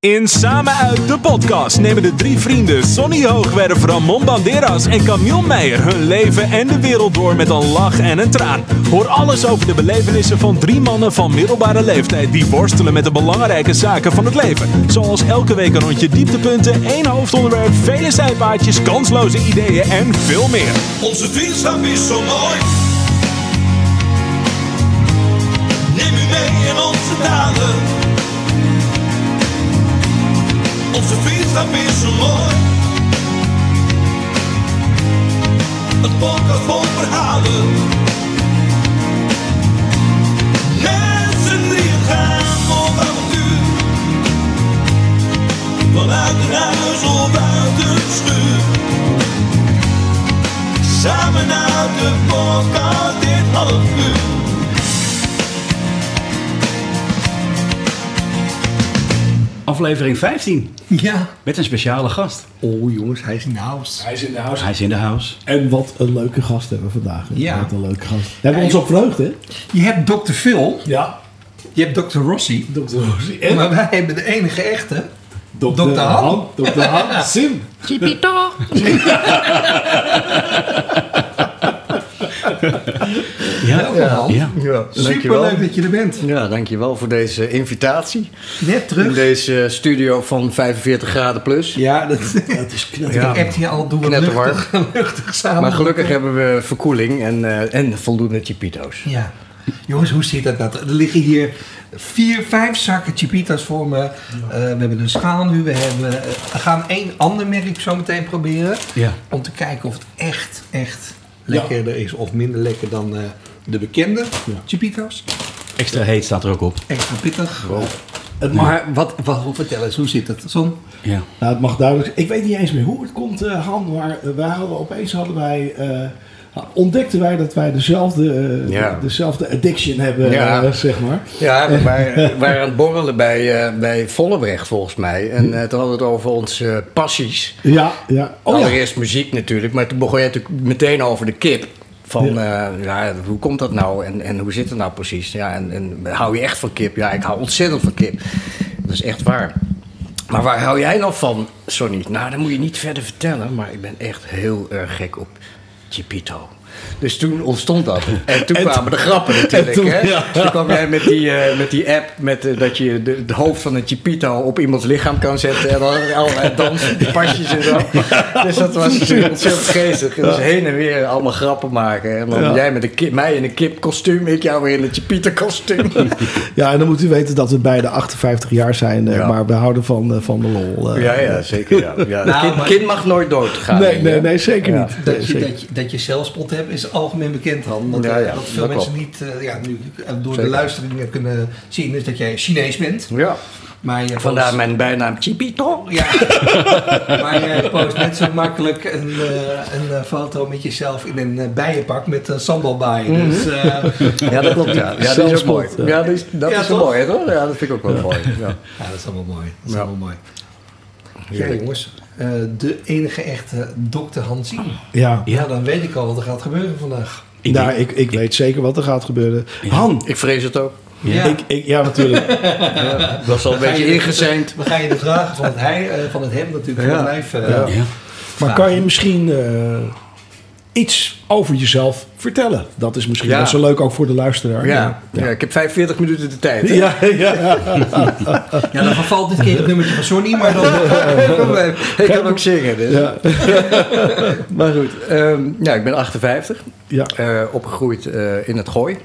In Samen uit de podcast nemen de drie vrienden Sonny Hoogwerf, Ramon Banderas en Camille Meijer hun leven en de wereld door met een lach en een traan. Hoor alles over de belevenissen van drie mannen van middelbare leeftijd die worstelen met de belangrijke zaken van het leven. Zoals elke week een rondje dieptepunten, één hoofdonderwerp, vele zijpaadjes, kansloze ideeën en veel meer. Onze vriendschap is zo mooi. Neem u mee in onze daden. Onze vriendschap is zo mooi. Het podcast vol verhalen. Mensen die gaan op avontuur. Vanuit een huis of uit een schuur. Samen uit de podcast dit half uur. Aflevering 15 Ja. met een speciale gast. Oh jongens, hij is in de house. Hij is in de house. Hij is in de house. En wat een leuke gast hebben we vandaag. hè. Ja. Wat een leuke gast. Daar hebben we ons op verheugd, hè? Je hebt Dr. Phil, Ja. je hebt Dr. Rossi. Dr. Rosie. En Maar wij hebben de enige echte. Dr. Dr. Han. Dr. Han. Sim. Ja, ja. Ja, Super dankjewel. leuk dat je er bent. Ja, dankjewel voor deze invitatie. Net In terug. deze studio van 45 graden plus. Ja, dat, Het is knetter. Ja. ik heb hier al doen we Knetterwarm. luchtig, luchtig samen. Maar gelukkig hebben we verkoeling en, eh, en voldoende chipito's. Ja. Jongens, hoe zit dat nou? Er liggen hier vier, vijf zakken chipitas voor me. Eh, we hebben een schaal nu. We, hebben, we gaan één ander merk zo meteen proberen. Ja. Om te kijken of het echt, echt lekkerder is of minder lekker dan eh, de bekende chipitas. Extra heet staat er ook op. Extra pittig. Het mag, Maar wat, wat, vertel eens, hoe zit het? Zon? Ja. nou, het mag duidelijk Ik weet niet eens meer hoe het komt, eh, Han. Maar eh, wij hadden opeens hadden wij... eh, ontdekten wij dat wij dezelfde, eh, Ja. dezelfde addiction hebben, Ja. eh, zeg maar. Ja, we waren, waren aan het borrelen bij, eh bij Vollebrecht volgens mij. En toen hadden we het over onze passies. Ja, ja. Oh ja. Allereerst muziek natuurlijk, maar toen begon je natuurlijk meteen over de kip. Van, ja. ja, hoe komt dat nou en, en hoe zit het nou precies? Ja, en, en hou je echt van kip? Ja, ik hou ontzettend van kip. Dat is echt waar. Maar waar hou jij nou van, Sonny? Nou, dat moet je niet verder vertellen, maar ik ben echt heel erg gek op Chipito. Dus toen ontstond dat. En toen En kwamen de grappen natuurlijk. en toen- hè? ja. Toen kwam jij met die, eh, met die app met, eh, dat je de, het hoofd van een Chipito op iemands lichaam kan zetten. En dan allerlei dansen, die pasjes en zo. Dus dat was natuurlijk ontzettend geestig. Dus heen en weer allemaal grappen maken. En dan Ja. jij met een kip, mij in een kipkostuum, ik jou weer in een Chipito kostuum. Ja, en dan moet u weten dat we beide 58 jaar zijn. eh, Ja. Maar we houden van, van de lol. Ja, ja, zeker. Ja. Ja, Nou, kind, maar- kind mag nooit doodgaan. Nee, nee, nee, zeker Ja. niet. Nee, Dat je, zeker. dat, je, dat je zelfspot hebt is algemeen bekend, Han. Dat, Ja, eh, ja, dat veel dat mensen klopt. niet eh, ja, nu, eh, door de Zeker. luisteringen kunnen zien is dat jij Chinees bent. Ja. Maar je Vandaar post- mijn bijnaam Chipito. Ja, maar je post net zo makkelijk een, eh, een foto met jezelf in een bijenpak met een sambalbaai. Mhm. Dus eh, Ja, dat klopt. Ja, ja dat is ook mooi. ja. Ja, dat is, dat Ja, is wel mooi, toch? Ja, dat vind ik ook wel mooi. Ja. ja, dat is allemaal mooi. Dat is Ja. allemaal mooi. Ja, jongens. eh, de enige echte dokter Hansien. Ja. Ja, dan weet ik al wat er gaat gebeuren vandaag. Ik nou, denk- ik, ik weet zeker wat er gaat gebeuren. Han, Ik vrees het ook. Ja. ik, ik, ja natuurlijk. Dat was al een beetje ingezeind. Dan ga je de vragen van het, hij, eh, van het hem natuurlijk Ja. van het lijf. eh, Ja. Ja. Maar kan je misschien eh, iets over jezelf vertellen? Dat is misschien Ja. wel zo leuk ook voor de luisteraar. Ja. Ja. ik heb 45 minuten de tijd. hè? Ja, ja, ja. Dan vervalt dit keer het nummertje van Sonny, maar dan... Ik kan ook zingen. Dus. Ja. Maar goed, ehm, ja, ik ben 58. Ja. eh, opgegroeid eh, in het Gooi.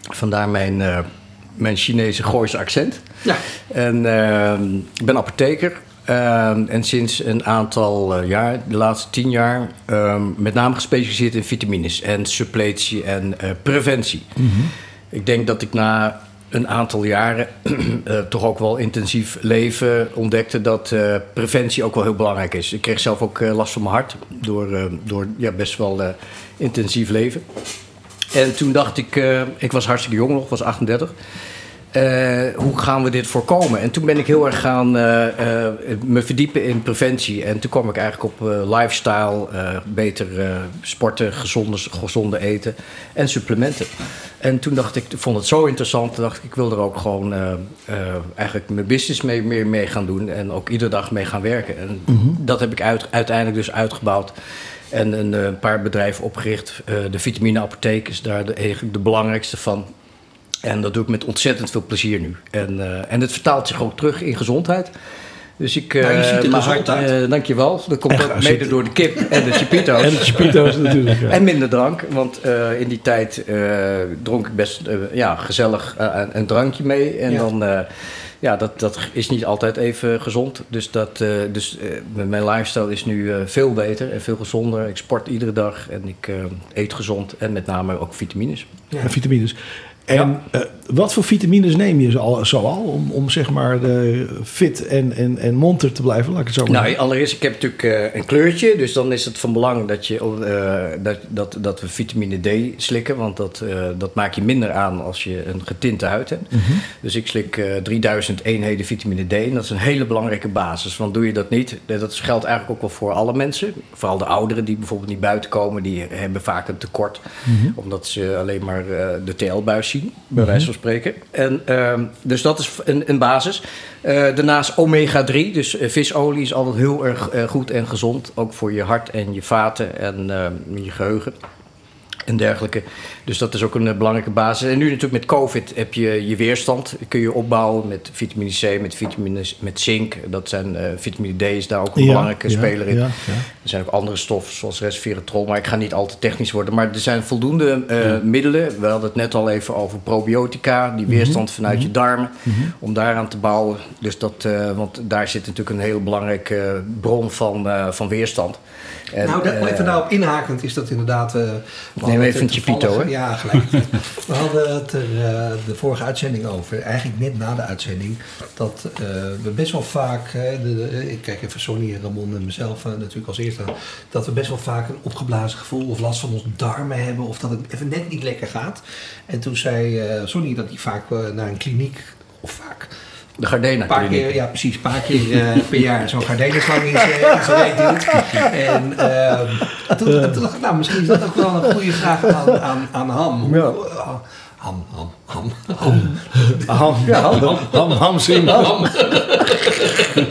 Vandaar mijn, eh, mijn Chinese Gooise accent. Ja. En ehm, ik ben apotheker. Ehm, en sinds een aantal eh, jaar, de laatste tien jaar, ehm, met name gespecialiseerd in vitamines en suppletie en eh, preventie. Ik denk dat ik na een aantal jaren eh, toch ook wel intensief leven ontdekte dat preventie ook wel heel belangrijk is. Ik kreeg zelf ook last van mijn hart door, door ja, best wel intensief leven. En toen dacht ik, ik was hartstikke jong nog, was 38. Eh, hoe gaan we dit voorkomen? En toen ben ik heel erg gaan eh, eh, me verdiepen in preventie. En toen kwam ik eigenlijk op lifestyle, beter sporten, gezonde, gezonde eten en supplementen. En toen dacht ik, ik vond het zo interessant, dacht ik, ik wil er ook gewoon eigenlijk mijn business mee, meer mee gaan doen. En ook iedere dag mee gaan werken. En dat heb ik uit, uiteindelijk dus uitgebouwd. En een eh, paar bedrijven opgericht. De vitamine apotheek is daar de, eigenlijk de belangrijkste van. En dat doe ik met ontzettend veel plezier nu. En, eh, en het vertaalt zich ook terug in gezondheid. Dus ik... Nou, je eh, ziet er gezond hart, uit. eh, dankjewel. Dat komt Echt, ook mede het- door de kip en de chipito's. En de Chipito's natuurlijk. ja. En minder drank, want eh, in die tijd eh, dronk ik best ja, gezellig een, een drankje mee. En Ja. dan, eh, ja, dat, dat is niet altijd even gezond. Dus, dat, eh, dus mijn- lifestyle is nu veel beter en veel gezonder. Ik sport iedere dag en ik eh, eet gezond en met name ook vitamines. En vitamines. En eh, wat voor vitamines neem je zo al, zo al om, om zeg maar de fit en, en, en monter te blijven? Laat ik het zo maar Nou, allereerst, ik heb natuurlijk eh, een kleurtje. Dus dan is het van belang dat, je, eh, dat, dat, dat we vitamine D slikken. Want dat, dat maak je minder aan als je een getinte huid hebt. Dus ik slik eh, 3000 eenheden vitamine D. En dat is een hele belangrijke basis. Want doe je dat niet, dat geldt eigenlijk ook wel voor alle mensen. Vooral de ouderen die bijvoorbeeld niet buiten komen. Die hebben vaak een tekort. Omdat ze alleen maar de TL-buis zien, bij wijze van spreken. En, ehm, dus dat is een, een basis. Eh, daarnaast omega-3, dus eh, visolie is altijd heel erg eh, goed en gezond. Ook voor je hart en je vaten en eh, je geheugen en dergelijke. Dus dat is ook een eh, belangrijke basis. En nu natuurlijk met COVID heb je je weerstand. Kun je opbouwen met vitamine C, met, vitamine, met zink. Dat zijn, eh, vitamine D is daar ook een Ja, belangrijke ja, speler in. ja. Er zijn ook andere stoffen zoals resveratrol, maar ik ga niet al te technisch worden. Maar er zijn voldoende eh, middelen. We hadden het net al even over probiotica, die weerstand vanuit je darmen, om daaraan te bouwen. Dus dat, want daar zit natuurlijk een heel belangrijke bron van, van weerstand. En, nou, daar, eh, even daarop inhakend is dat inderdaad... eh, we hadden even een chipito, hè? Ja, gelijk. we hadden het er eh, de vorige uitzending over, eigenlijk net na de uitzending, dat eh, we best wel vaak, de, de- ik kijk even Sonny en Ramon en mezelf eh, natuurlijk als eerste, dat we best wel vaak een opgeblazen gevoel of last van onze darmen hebben of dat het even net niet lekker gaat. En toen zei eh, Sonny dat hij vaak eh, naar een kliniek, of vaak, de Gardena een paar keer, ja precies, een paar keer eh, per jaar zo'n gardenenslang in zijn in zijn doet. En ehm, toen, toen dacht ik, nou misschien is dat ook wel een goede vraag aan, aan, aan Ham. Hoe- Ja. Ham, Ham, Ham, Ham. Ham, ja, ham, ham, ham zien.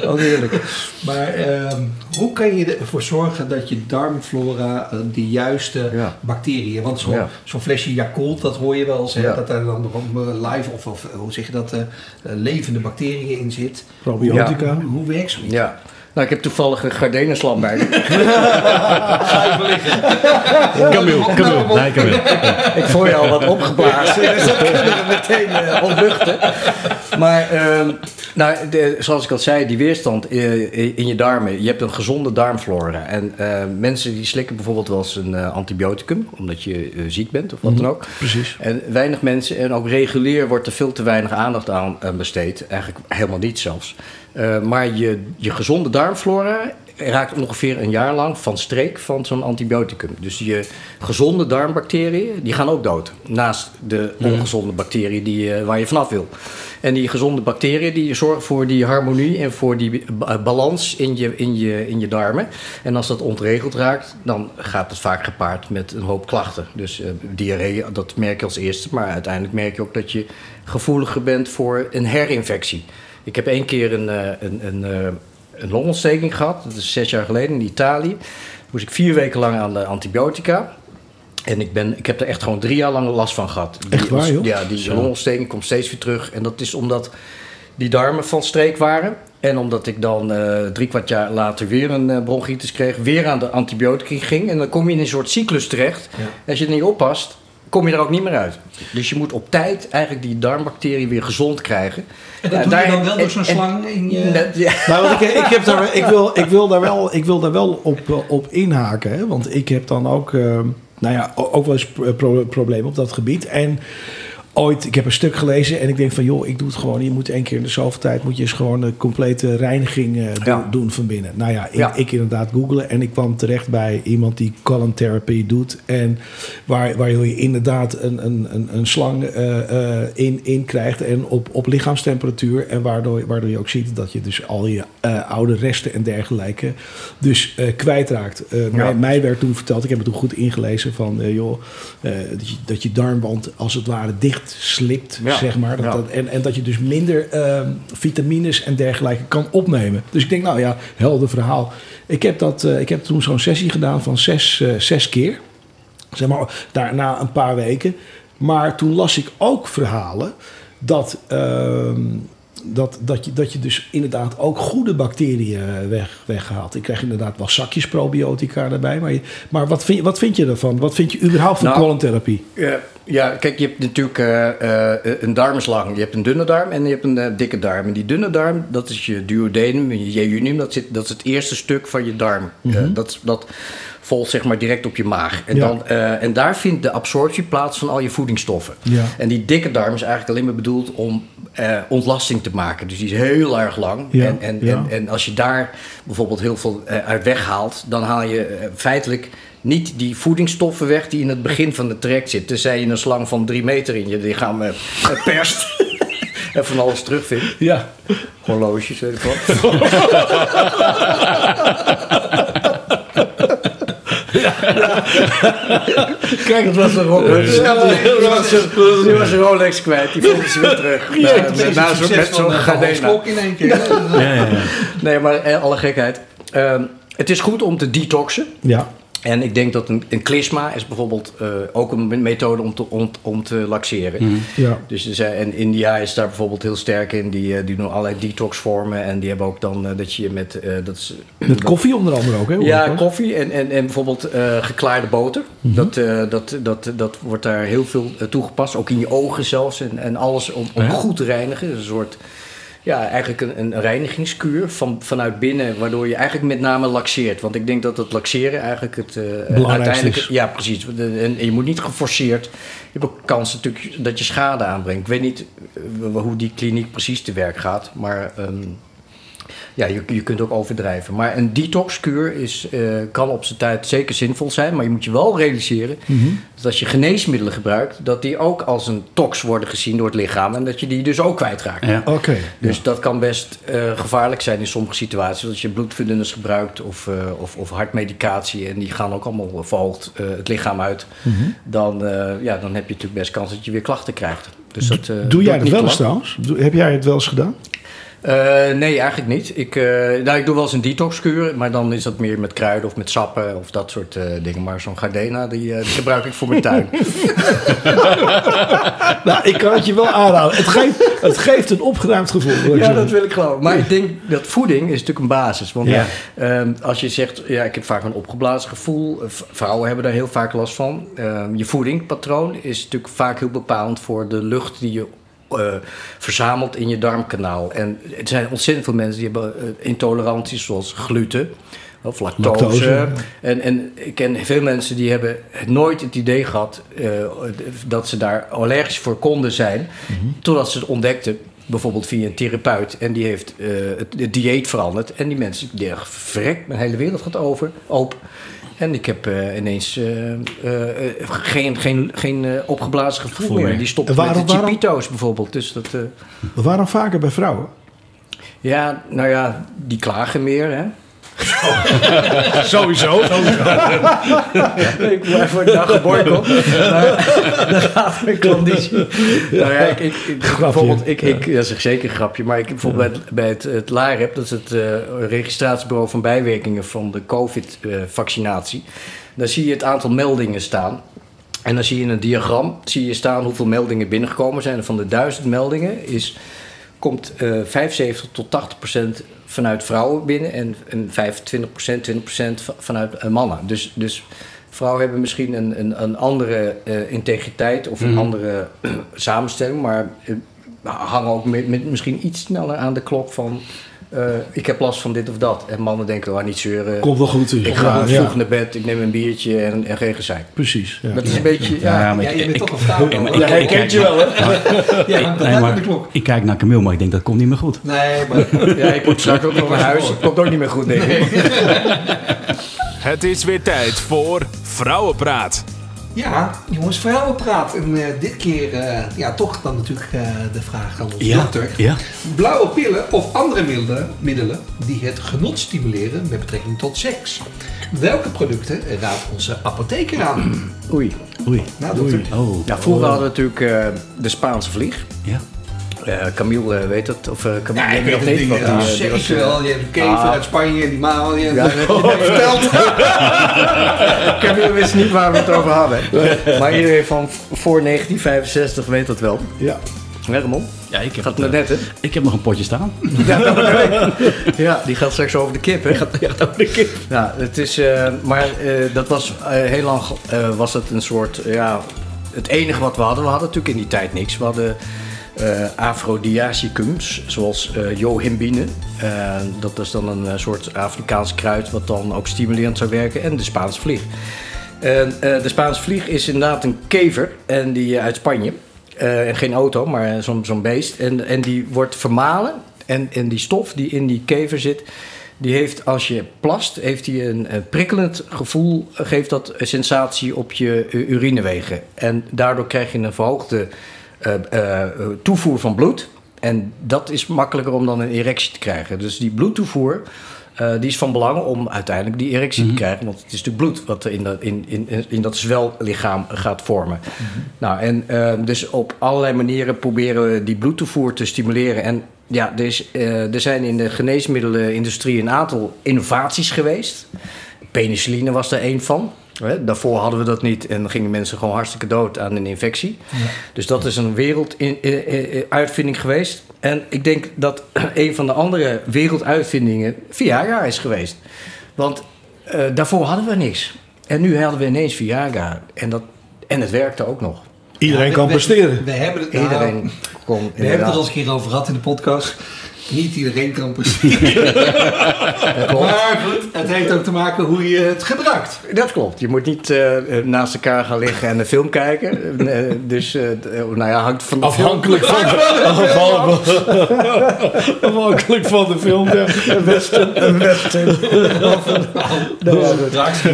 Oh, heerlijk. Maar ehm, hoe kan je ervoor zorgen dat je darmflora eh, de juiste Ja. bacteriën... Want zo'n Ja. zo'n flesje Yakult, dat hoor je wel eens, Ja. dat daar dan nog eh, live of, of hoe zeg je dat, eh, eh, levende bacteriën in zit. Probiotica. Hoe, hoe werkt zoiets? Ja. Nou, ik heb toevallig een gardenslam bij me. Camille, Camille. Nee, Camille. Ik voel je al wat opgeblazen, dus dat kunnen we meteen eh, ontluchten. Maar ehm, nou, de- zoals ik al zei, die weerstand eh, in je darmen. Je hebt een gezonde darmflora. En eh, mensen die slikken bijvoorbeeld wel eens een antibioticum, omdat je ziek bent of wat dan ook. Precies. En weinig mensen, en ook regulier wordt er veel te weinig aandacht aan eh, besteed. Eigenlijk helemaal niet zelfs. Eh, maar je, je gezonde darmflora raakt ongeveer een jaar lang van streek van zo'n antibioticum. Dus je gezonde darmbacteriën, die gaan ook dood. Naast de ongezonde bacteriën die, eh, waar je vanaf wil. En die gezonde bacteriën die zorgen voor die harmonie en voor die ba- balans in je, in, je, in je darmen. En als dat ontregeld raakt, dan gaat het vaak gepaard met een hoop klachten. Dus eh, diarree, dat merk je als eerste. Maar uiteindelijk merk je ook dat je gevoeliger bent voor een herinfectie. Ik heb één keer een, eh, een, een, eh, een longontsteking gehad. Dat is zes jaar geleden in Italië. Moest ik vier weken lang aan de antibiotica. En ik, ben, ik heb er echt gewoon drie jaar lang last van gehad. Die, Echt waar, joh? Ja, die longontsteking komt steeds weer terug. En dat is omdat die darmen van streek waren. En omdat ik dan eh, drie kwart jaar later weer een bronchitis kreeg, weer aan de antibiotica ging. En dan kom je in een soort cyclus terecht. Ja. Als je er niet oppast, kom je er ook niet meer uit. Dus je moet op tijd eigenlijk die darmbacteriën weer gezond krijgen. En dat Ja, doe je daar- dan wel door zo'n slang in je... Net- ja. Nou, want ik, ik, heb daar, ik, wil, ik, wil daar wel, ik wil daar wel op, eh, op inhaken. Hè? Want ik heb dan ook, eh, nou ja, ook wel eens pro- pro- problemen op dat gebied. En ooit, ik heb een stuk gelezen en ik denk van joh, ik doe het gewoon. Je moet één keer in de zoveel tijd moet je eens gewoon een complete reiniging eh, doen, Ja. doen van binnen. Nou ja ik, Ja. ik inderdaad googelen en ik kwam terecht bij iemand die colon therapy doet. En waar, waar je inderdaad een, een, een, een slang eh, eh, in, in krijgt en op, op lichaamstemperatuur. En waardoor, waardoor je ook ziet dat je dus al je oude resten en dergelijke dus kwijtraakt. Mij, mij werd toen verteld, ik heb het toen goed ingelezen van joh, dat, je, dat je darmwand als het ware dicht slipt, Ja. zeg maar. Dat, Ja. dat, en, en dat je dus minder ehm, vitamines en dergelijke kan opnemen. Dus ik denk, nou ja, helder verhaal. Ik heb, dat, eh, ik heb toen zo'n sessie gedaan van zes, eh, zes keer. Zeg maar, daarna een paar weken. Maar toen las ik ook verhalen dat, ehm, dat, dat, je, dat je dus inderdaad ook goede bacteriën weg, weghaalt. Ik krijg inderdaad wel zakjes probiotica erbij. Maar, je- maar wat, vind, je- wat vind je ervan? Wat vind je überhaupt van Nou, colon-therapie? Ja, ja, kijk, je hebt natuurlijk eh, eh, een darmslang. Je hebt een dunne darm en je hebt een eh, dikke darm. En die dunne darm, dat is je duodenum en je jejunum. Dat, zit, dat is het eerste stuk van je darm. Eh, dat, dat volgt zeg maar direct op je maag. En, Ja. dan, eh, en daar vindt de absorptie plaats van al je voedingsstoffen. Ja. En die dikke darm is eigenlijk alleen maar bedoeld om eh, ontlasting te maken. Dus die is heel erg lang. Ja, En, en, en, en als je daar bijvoorbeeld heel veel eh, uit weghaalt, dan haal je feitelijk niet die voedingsstoffen weg die in het begin van het traject zitten. Tenzij je een slang van drie meter in je lichaam perst. en van alles terugvindt. Ja. Horloges, weet ik wat. Kijk, het was een Rolex. Die was een- die was een Rolex kwijt. Die vonden ze weer terug. Ja, Na- zo'n- succes met zo'n eh. Klok in één keer. Ja, ja, ja. Nee, maar eh, alle gekheid. Ehm, het is goed om te detoxen. Ja. En ik denk dat een, een klisma is bijvoorbeeld eh, ook een methode om te, om, om te laxeren. Ja. Dus er zijn- en India is daar bijvoorbeeld heel sterk in. Die, eh, die doen allerlei detoxvormen. En die hebben ook dan eh, dat je met... dat is, Met koffie onder andere ook, hè? ja, koffie en, en, en bijvoorbeeld geklaarde boter. dat, eh, dat, dat, dat wordt daar heel veel toegepast. Ook in je ogen zelfs. En, en alles om, om goed te reinigen. Een soort, ja, eigenlijk een, een reinigingskuur van, vanuhebt binnen. Waardoor je eigenlijk met name laxeert. Want ik denk dat het laxeren eigenlijk het eh, uiteindelijk... is. Ja, precies. En je moet niet geforceerd... Je hebt ook kans natuurlijk dat je schade aanbrengt. Ik weet niet eh, hoe die kliniek precies te werk gaat. Maar... ehm, ja, je, je kunt ook overdrijven. Maar een detoxkuur is, eh, kan op zijn tijd zeker zinvol zijn. Maar je moet je wel realiseren dat als je geneesmiddelen gebruikt, dat die ook als een tox worden gezien door het lichaam. En dat je die dus ook kwijtraakt. Ja. Oké. Dus dat kan best eh, gevaarlijk zijn in sommige situaties. Als je bloedverdunners gebruikt of, eh, of, of hartmedicatie en die gaan ook allemaal verhoogd eh, het lichaam uit. Dan, eh, ja, dan heb je natuurlijk best kans dat je weer klachten krijgt. Dus dat, eh, Doe jij dat wel eens trouwens? Heb jij het wel eens gedaan? Eh, nee, eigenlijk niet. Ik, eh, nou, ik doe wel eens een detoxkuur, maar dan is dat meer met kruiden of met sappen of dat soort eh, dingen. Maar zo'n Gardena, die, eh, die gebruik ik voor mijn tuin. Nou, ik kan het je wel aanraden. Het geeft, het geeft een opgeruimd gevoel. ja, dat wil ik geloven. Maar ik denk dat voeding is natuurlijk een basis. Want Ja. ehm, als je zegt, ja, ik heb vaak een opgeblazen gevoel. Vrouwen hebben daar heel vaak last van. Ehm, je voedingpatroon is natuurlijk vaak heel bepalend voor de lucht die je eh, verzamelt in je darmkanaal. En er zijn ontzettend veel mensen die hebben eh, intoleranties zoals gluten. Of lactose. Lactose. En, en ik ken veel mensen die hebben nooit het idee gehad eh, dat ze daar allergisch voor konden zijn. Totdat ze het ontdekten, bijvoorbeeld via een therapeut. En die heeft eh, het, het dieet veranderd. En die mensen, die dachten, verrek, mijn hele wereld gaat over, open. En ik heb eh, ineens eh, eh, geen, geen, geen opgeblazen gevoel, Gevoel meer. Die stopt waarom- met de chipito's bijvoorbeeld. Dus dat, Waarom vaker bij vrouwen? ja, nou ja, die klagen meer, hè. Sowieso. ik blijf voor de dag geboycott. Maar dan gaat mijn. Nou ja, ik, ik, ik, bijvoorbeeld, ik, ik, dat is zeker een grapje, maar ik bijvoorbeeld bij het, bij het, het LAREP, dat is het eh, registratiebureau van bijwerkingen van de COVID-vaccinatie, daar zie je het aantal meldingen staan. En dan zie je in een diagram zie je staan hoeveel meldingen binnengekomen zijn. En van de duizend meldingen is, komt eh 75 tot 80 procent vanuit vrouwen binnen en, en 25 procent, 20 procent va- vanuit eh, mannen. Dus, dus vrouwen hebben misschien een, een, een andere eh, integriteit of een andere samenstelling, maar eh, hangen ook met, met misschien iets sneller aan de klok van eh, ik heb last van dit of dat. En mannen denken, oh, niet zeuren. Komt wel goed. ik ga ja, gewoon ja. vroeg naar bed, ik neem een biertje en, en geen gezeik. Precies. Ja. Dat is een beetje, Ja, ja, maar Ja, ik, je bent ik- toch een vrouw. Ja, maar ik- kent je wel, hè? Ja, dat nee, maar me de klok. ik kijk naar Camille, maar ik denk dat komt niet meer goed. Nee, maar ja, ik moet straks ook nog naar huis. Het komt ook niet meer goed, denk ik. Het is weer tijd voor Vrouwenpraat. Ja, jongens, vrouwenpraat. En eh, dit keer, eh, ja, toch dan natuurlijk eh, de vraag aan onze Ja, dokter. ja. Blauwe pillen of andere middelen, middelen die het genot stimuleren met betrekking tot seks. Welke producten raadt onze apotheker aan? Oei. Oei. Nou, dokter. Oh. Ja, vroeger hadden we natuurlijk eh, de Spaanse vlieg. Ja. Eh Camille eh, weet het, of eh Camille Ja, ik weet het nog niet. Ja, want die, die zeker was, wel. Je hebt een kever ah. uit Spanje, die maal. Je Ja, dat heb je net verteld. Camille wist niet waar we het over hadden. Maar iedereen van voor 1965 weet dat wel. Ja. Hè, Ramon? Ja, ik heb, Gaat het, net, hè? ik heb nog een potje staan. Ja, dat bedoel ik. Ja, die gaat straks over de kip, hè? Ja, het is, eh, maar eh, dat was eh, heel lang eh, was het een soort, ja, het enige wat we hadden. We hadden natuurlijk in die tijd niks. We hadden Aphrodisiacums, zoals eh johimbine. Eh, dat is dan een soort Afrikaans kruid wat dan ook stimulerend zou werken. En de Spaanse vlieg. De Spaanse vlieg is inderdaad een kever en die uit Spanje. En geen auto, maar zo'n beest. En, en die wordt vermalen. En, en die stof die in die kever zit, die heeft als je plast, heeft die een, een prikkelend gevoel, geeft dat sensatie op je urinewegen. En daardoor krijg je een verhoogde toevoer van bloed. En dat is makkelijker om dan een erectie te krijgen. Dus die bloedtoevoer, eh, die is van belang om uiteindelijk die erectie te krijgen. Want het is natuurlijk bloed wat er in dat, in, in, in dat zwellichaam gaat vormen. Nou, en eh, dus op allerlei manieren proberen we die bloedtoevoer te stimuleren. En ja, er, is, eh, er zijn in de geneesmiddelenindustrie een aantal innovaties geweest. Penicilline was er één van. Hè, Daarvoor hadden we dat niet en dan gingen mensen gewoon hartstikke dood aan een infectie. Dus dat is een werelduitvinding geweest. En ik denk dat een van de andere werelduitvindingen Viagra is geweest. Want eh, daarvoor hadden we niks. En nu hadden we ineens Viagra. En, dat, en het werkte ook nog. Iedereen Ja, kan presteren. We hebben het, nou, Iedereen kon we hebben het er al eens een keer over gehad in de podcast. Niet iedereen kan presteren. Klopt. maar goed, het heeft ook te maken hoe je het gebruikt. Dat klopt. Je moet niet eh, eh, naast elkaar gaan liggen en een film kijken. Eh, dus, eh, eh, nou ja, hangt van de Afhankelijk van de, afhankelijk, afhankelijk van de film. Film. Western. Een western. Of een-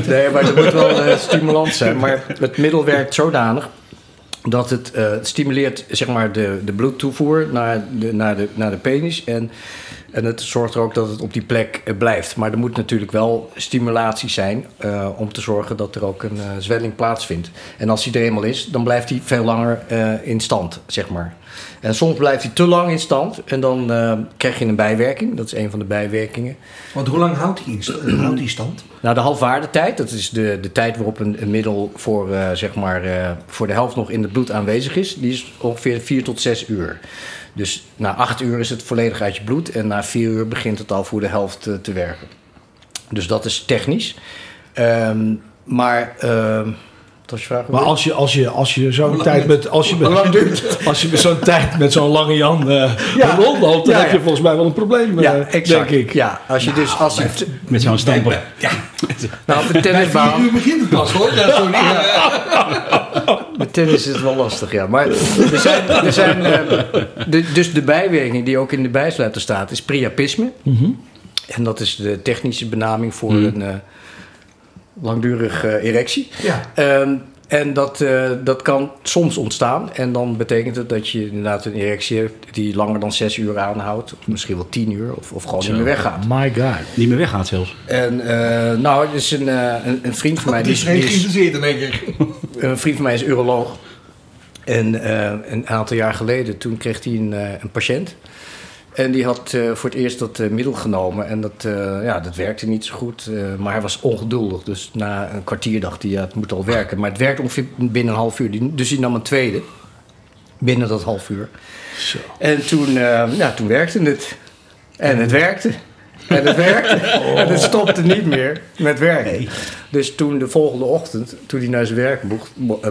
Nee, maar het moet wel stimulant zijn. Maar het middel werkt zodanig dat het eh, stimuleert zeg maar, de, de bloedtoevoer naar de, naar, de, naar de penis. En, en het zorgt er ook dat het op die plek eh, blijft. Maar er moet natuurlijk wel stimulatie zijn eh, om te zorgen dat er ook een eh, zwelling plaatsvindt. En als die er eenmaal is, dan blijft hij veel langer in stand, zeg maar. En soms blijft hij te lang in stand en dan krijg je een bijwerking. Dat is een van de bijwerkingen. Want hoe lang houdt die, houdt die stand? Nou, de halfwaardetijd, dat is de, de tijd waarop een, een middel voor, zeg maar, voor de helft nog in het bloed aanwezig is, die is ongeveer 4 tot 6 uur. Dus na 8 uur is het volledig uit je bloed en na 4 uur begint het al voor de helft eh, te werken. Dus dat is technisch. Ehm, maar, ehm je? Maar als je, als je, als je zo'n tijd met, als je, met, als je met zo'n tijd met zo'n lange Jan eh Ja. rondloopt, dan Ja, heb je ja. volgens mij wel een probleem, ja, eh, exact. denk ik. Ja, als je dus als je t- Met zo'n stamper. nou op de tennisbaan. vier uur begint het pas hoor. Ja, sorry. Tennis is het wel lastig, ja. Maar er zijn, er zijn eh, de, dus de bijwerking die ook in de bijsluiter staat, is priapisme. En dat is de technische benaming voor een eh langdurige erectie. Ja. Ehm, en dat, eh, dat kan soms ontstaan. En dan betekent het dat je inderdaad een erectie hebt die langer dan zes uur aanhoudt. Of misschien wel tien uur, of, of gewoon niet meer weggaat. My god. Niet meer weggaat zelfs. En eh, nou, er is een, eh, een, een vriend van mij... Die is geïnteresseerd denk ik. een vriend van mij is uroloog. En eh, een aantal jaar geleden, toen kreeg hij een, eh, een patiënt. En die had eh, voor het eerst dat eh, middel genomen. En dat, eh, ja, dat werkte niet zo goed. maar hij was ongeduldig. Dus na een kwartier dacht hij, ja, het moet al werken. Maar het werkt ongeveer binnen een half uur. Dus hij nam een tweede. Binnen dat half uur. Zo. En toen, ja, toen werkte het. En het werkte. En het werkte. En het stopte niet meer met werken. Dus toen de volgende ochtend, toen hij naar zijn werk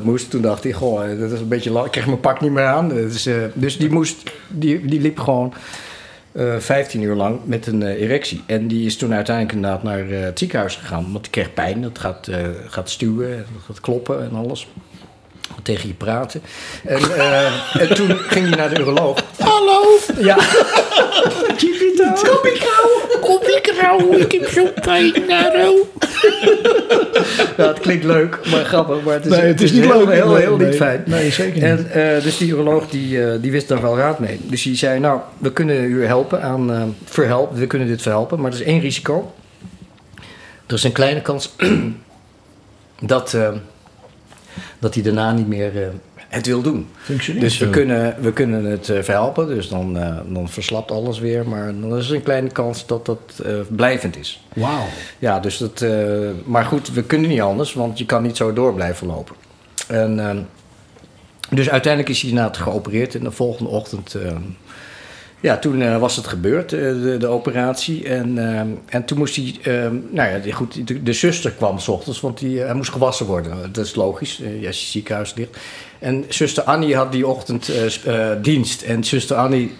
moest, toen dacht hij, goh, dat is een beetje lang. Ik kreeg mijn pak niet meer aan. Dus, dus die, moest, die, die liep gewoon eh 15 uur lang met een eh, erectie. En die is toen uiteindelijk inderdaad naar eh, het ziekenhuis gegaan. Want die kreeg pijn. Dat gaat, eh, gaat stuwen en dat gaat kloppen en alles. Tegen je praten. En, eh, en toen ging hij naar de uroloog. Hallo! Ja. Kom ik! Kom ik! Ik heb zo'n pijn. Ja, het klinkt leuk, maar grappig. Maar het is, Nee, het is niet heel, leuk. Heel, heel, Nee, niet fijn. Nee, zeker niet. En eh, dus die uroloog die, eh, die wist daar wel raad mee. Dus die zei, nou, we kunnen u helpen aan verhelpen. We kunnen dit verhelpen, maar er is één risico. Er is een kleine kans dat, dat hij daarna niet meer eh, het wil doen. Functioneert Dus we kunnen, we kunnen het eh, verhelpen, dus dan, eh, dan verslapt alles weer. Maar dan is er een kleine kans dat dat eh, blijvend is. Wauw. Ja, dus dat, eh, maar goed, we kunnen niet anders, want je kan niet zo door blijven lopen. En, ehm, dus uiteindelijk is hij inderdaad geopereerd en de volgende ochtend, ehm, ja, toen eh, was het gebeurd, eh, de, de operatie. En, ehm, en toen moest hij, nou ja, goed, de, de zuster kwam s ochtends, want die, eh, hij moest gewassen worden. Dat is logisch, eh, als je ziekenhuis ligt. En zuster Annie had die ochtend eh, eh, dienst en zuster Annie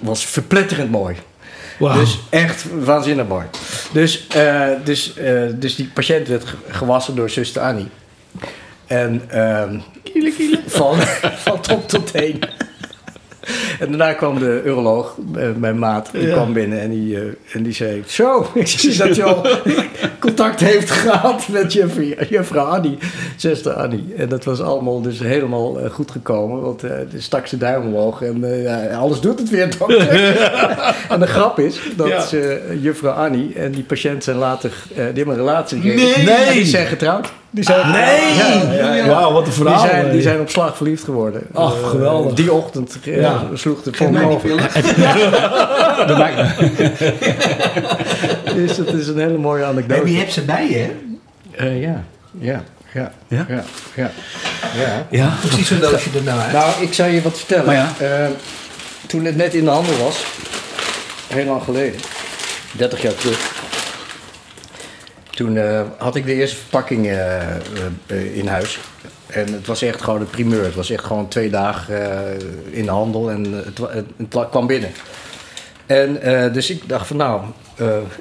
was verpletterend mooi. Wauw. Dus echt waanzinnig mooi. Dus, eh, dus, eh, dus die patiënt werd ge- gewassen door zuster Annie. En ehm, Van, van top tot teen. En daarna kwam de uroloog, eh, mijn maat, die Ja. kwam binnen en die, eh, en die zei... Zo, ik zie dat je al contact heeft gehad met juffrouw, juffrouw Annie, zuster Annie. En dat was allemaal dus helemaal eh, goed gekomen, want de stak zijn duim omhoog en alles doet het weer, dokter. en de grap is dat Ja. ze, juffrouw Annie en die patiënt zijn later, die hebben een relatie gekregen. Nee! En Die zijn getrouwd. Die zijn, Nee! Ja, ja, ja. Wauw, wat een Die verhaal. zijn, die zijn op slag verliefd geworden. Ach, Eh, geweldig. Die ochtend eh, Ja. sloeg de die over. Dat maakt Dus dat is een hele mooie En anekdote. wie hebt ze bij je? hè? Eh, ja, ja, ja, Ja? ja, ja. ja. Ja. Hoe ziet zo'n doosje er nou uit? Nou, ik zou je wat vertellen. Ja. Eh, toen het net in de handel was, heel lang geleden, 30 jaar terug. Toen eh, had ik de eerste verpakking eh, eh, in huis. En het was echt gewoon een primeur. Het was echt gewoon twee dagen in de handel en het, wa- het, het kwam binnen. En dus ik dacht van nou,